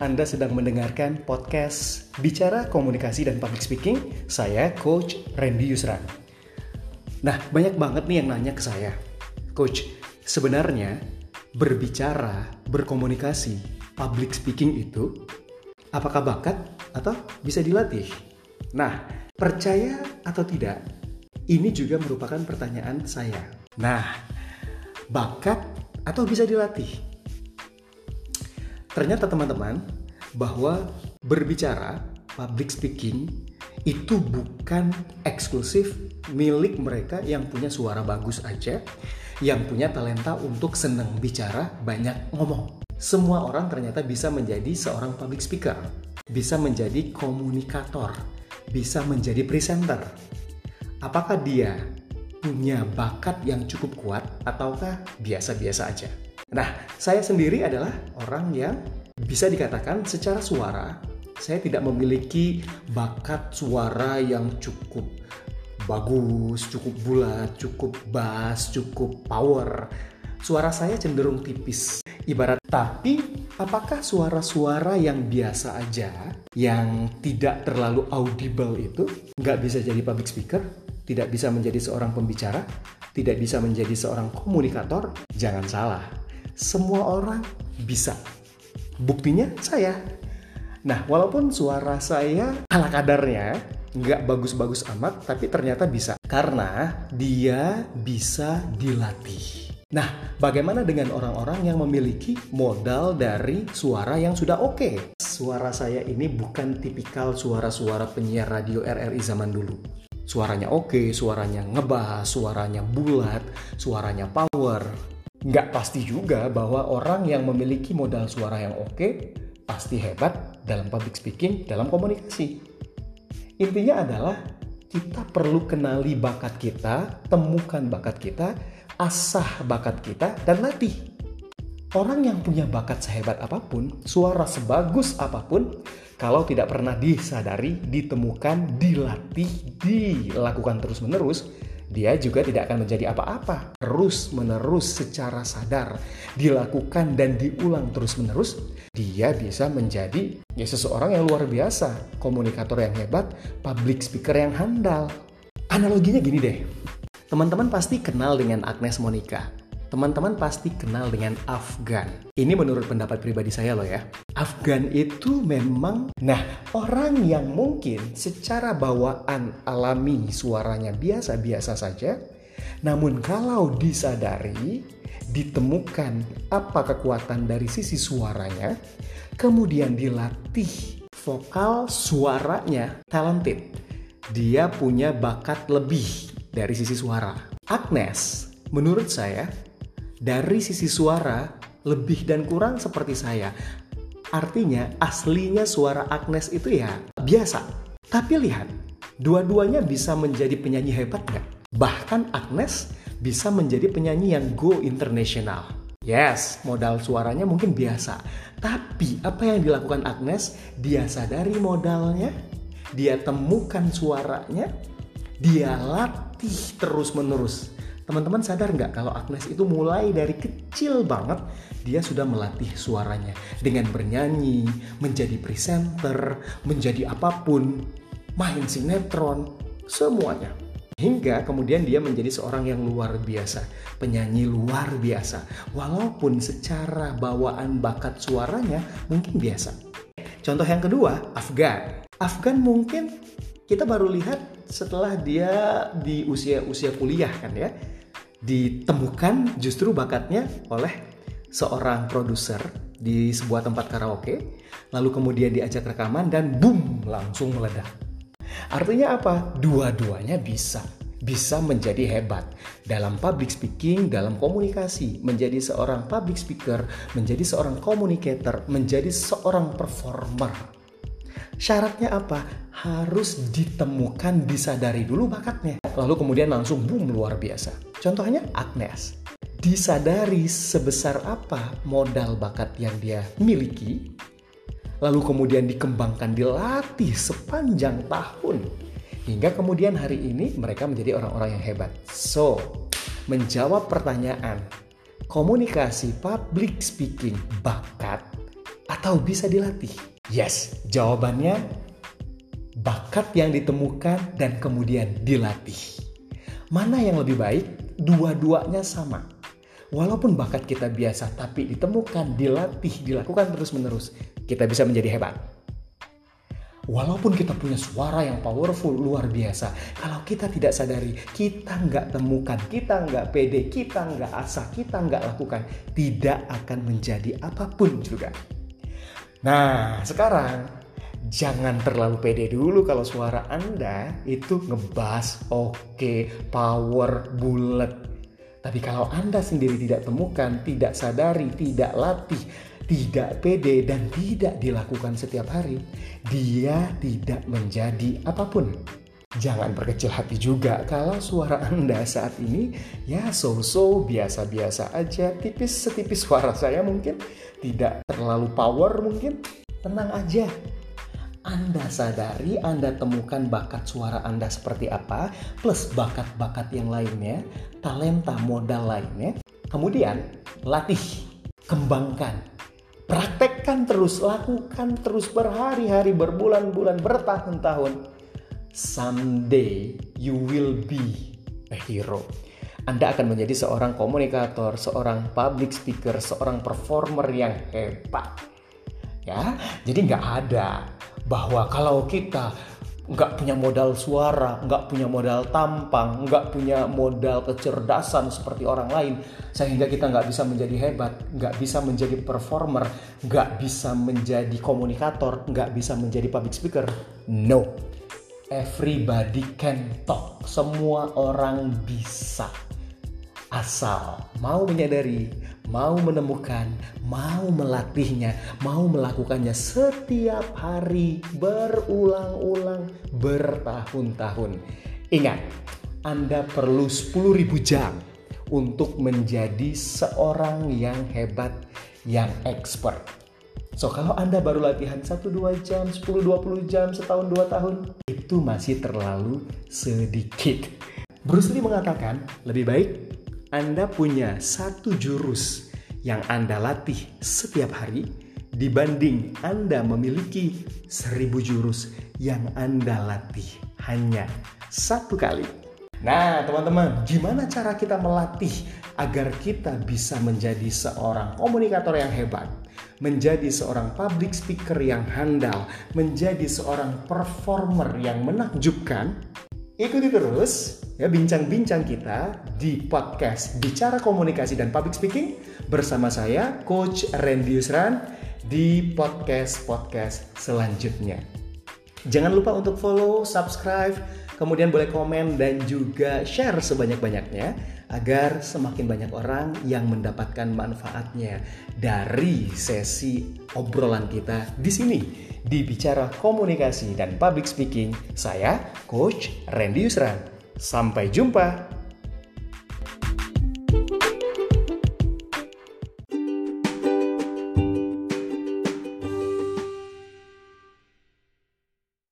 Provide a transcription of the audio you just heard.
Anda sedang mendengarkan podcast Bicara Komunikasi dan Public Speaking. Saya Coach Randy Yusran. Nah, banyak banget nih yang nanya ke saya. Coach, sebenarnya berbicara, berkomunikasi, public speaking itu apakah bakat atau bisa dilatih? Nah, percaya atau tidak? Ini juga merupakan pertanyaan saya. Nah, bakat atau bisa dilatih? Ternyata teman-teman bahwa berbicara public speaking itu bukan eksklusif milik mereka yang punya suara bagus aja, yang punya talenta untuk senang bicara, banyak ngomong. Semua orang ternyata bisa menjadi seorang public speaker, bisa menjadi komunikator, bisa menjadi presenter. Apakah dia punya bakat yang cukup kuat ataukah biasa-biasa aja? Nah, saya sendiri adalah orang yang bisa dikatakan secara suara, saya tidak memiliki bakat suara yang cukup bagus, cukup bulat, cukup bass, cukup power. Suara saya cenderung tipis. Ibarat tapi apakah suara-suara yang biasa aja, yang tidak terlalu audible itu nggak bisa jadi public speaker, tidak bisa menjadi seorang pembicara, tidak bisa menjadi seorang komunikator? Jangan salah semua orang bisa. Buktinya saya. Nah, walaupun suara saya ala kadarnya, nggak bagus-bagus amat, tapi ternyata bisa. Karena dia bisa dilatih. Nah, bagaimana dengan orang-orang yang memiliki modal dari suara yang sudah oke? Okay? Suara saya ini bukan tipikal suara-suara penyiar radio RRI zaman dulu. Suaranya oke, okay, suaranya ngebas, suaranya bulat, suaranya power, nggak pasti juga bahwa orang yang memiliki modal suara yang oke pasti hebat dalam public speaking, dalam komunikasi. Intinya adalah kita perlu kenali bakat kita, temukan bakat kita, asah bakat kita, dan latih. Orang yang punya bakat sehebat apa pun, suara sebagus apa pun, kalau tidak pernah disadari, ditemukan, dilatih, dilakukan terus-menerus, dia juga tidak akan menjadi apa-apa. Terus menerus secara sadar dilakukan dan diulang terus menerus, dia bisa menjadi ya seseorang yang luar biasa, komunikator yang hebat, public speaker yang handal. Analoginya gini deh. Teman-teman pasti kenal dengan Agnes Monica teman-teman pasti kenal dengan Afgan. Ini menurut pendapat pribadi saya loh ya. Afgan itu memang, nah orang yang mungkin secara bawaan alami suaranya biasa-biasa saja, namun kalau disadari, ditemukan apa kekuatan dari sisi suaranya, kemudian dilatih vokal suaranya talented. Dia punya bakat lebih dari sisi suara. Agnes, menurut saya, dari sisi suara lebih dan kurang seperti saya. Artinya aslinya suara Agnes itu ya biasa. Tapi lihat, dua-duanya bisa menjadi penyanyi hebat nggak? Bahkan Agnes bisa menjadi penyanyi yang go international. Yes, modal suaranya mungkin biasa. Tapi apa yang dilakukan Agnes, dia sadari modalnya, dia temukan suaranya, dia latih terus-menerus Teman-teman sadar nggak kalau Agnes itu mulai dari kecil banget dia sudah melatih suaranya dengan bernyanyi, menjadi presenter, menjadi apa pun, main sinetron, semuanya. Hingga kemudian dia menjadi seorang yang luar biasa, penyanyi luar biasa. Walaupun secara bawaan bakat suaranya mungkin biasa. Contoh yang kedua, Afgan. Afgan mungkin kita baru lihat setelah dia di usia-usia kuliah kan ya ditemukan justru bakatnya oleh seorang produser di sebuah tempat karaoke, lalu kemudian diajak rekaman dan boom langsung meledak. Artinya apa? Dua-duanya bisa. Bisa menjadi hebat dalam public speaking, dalam komunikasi, menjadi seorang public speaker, menjadi seorang communicator, menjadi seorang performer. Syaratnya apa? Harus ditemukan, disadari dulu bakatnya. Lalu kemudian langsung boom luar biasa. Contohnya Agnes. Disadari sebesar apa modal bakat yang dia miliki, lalu kemudian dikembangkan, dilatih sepanjang tahun. Hingga kemudian hari ini mereka menjadi orang-orang yang hebat. So, menjawab pertanyaan, komunikasi public speaking bakat atau bisa dilatih? Yes, jawabannya bakat yang ditemukan dan kemudian dilatih. Mana yang lebih baik? Dua-duanya sama. Walaupun bakat kita biasa, tapi ditemukan, dilatih, dilakukan terus-menerus, kita bisa menjadi hebat. Walaupun kita punya suara yang powerful luar biasa, kalau kita tidak sadari, kita nggak temukan, kita nggak pede, kita nggak asah, kita nggak lakukan, tidak akan menjadi apa pun juga. Nah, sekarang jangan terlalu pede dulu kalau suara Anda itu ngebas, oke, okay, power, bulat. Tapi kalau Anda sendiri tidak temukan, tidak sadari, tidak latih, tidak pede dan tidak dilakukan setiap hari, dia tidak menjadi apa pun. Jangan berkecil hati juga kalau suara Anda saat ini ya so-so biasa-biasa aja, tipis setipis suara saya mungkin, tidak terlalu power mungkin. Tenang aja. Anda sadari, Anda temukan bakat suara Anda seperti apa, plus bakat-bakat yang lainnya, talenta modal lainnya. Kemudian latih, kembangkan, Praktekkan terus, lakukan terus berhari-hari, berbulan-bulan, bertahun-tahun. Someday you will be a hero. Anda akan menjadi seorang komunikator, seorang public speaker, seorang performer yang hebat. Ya, jadi nggak ada bahwa kalau kita nggak punya modal suara, nggak punya modal tampang, nggak punya modal kecerdasan seperti orang lain, sehingga kita nggak bisa menjadi hebat, nggak bisa menjadi performer, nggak bisa menjadi komunikator, nggak bisa menjadi public speaker. No, everybody can talk. Semua orang bisa, asal mau menyadari mau menemukan, mau melatihnya, mau melakukannya setiap hari berulang-ulang bertahun-tahun. Ingat, Anda perlu 10.000 jam untuk menjadi seorang yang hebat, yang expert. So kalau Anda baru latihan 1-2 jam, 10-20 jam, setahun 2 tahun, itu masih terlalu sedikit. Bruce Lee mengatakan, lebih baik anda punya satu jurus yang Anda latih setiap hari dibanding Anda memiliki seribu jurus yang Anda latih hanya satu kali. Nah, teman-teman, gimana cara kita melatih agar kita bisa menjadi seorang komunikator yang hebat, menjadi seorang public speaker yang handal, menjadi seorang performer yang menakjubkan? Ikuti terus ya bincang-bincang kita di podcast Bicara Komunikasi dan Public Speaking bersama saya Coach Randy Yusran di podcast-podcast selanjutnya. Jangan lupa untuk follow, subscribe, kemudian boleh komen dan juga share sebanyak-banyaknya agar semakin banyak orang yang mendapatkan manfaatnya dari sesi obrolan kita di sini di Bicara Komunikasi dan Public Speaking. Saya Coach Randy Yusran. Sampai jumpa.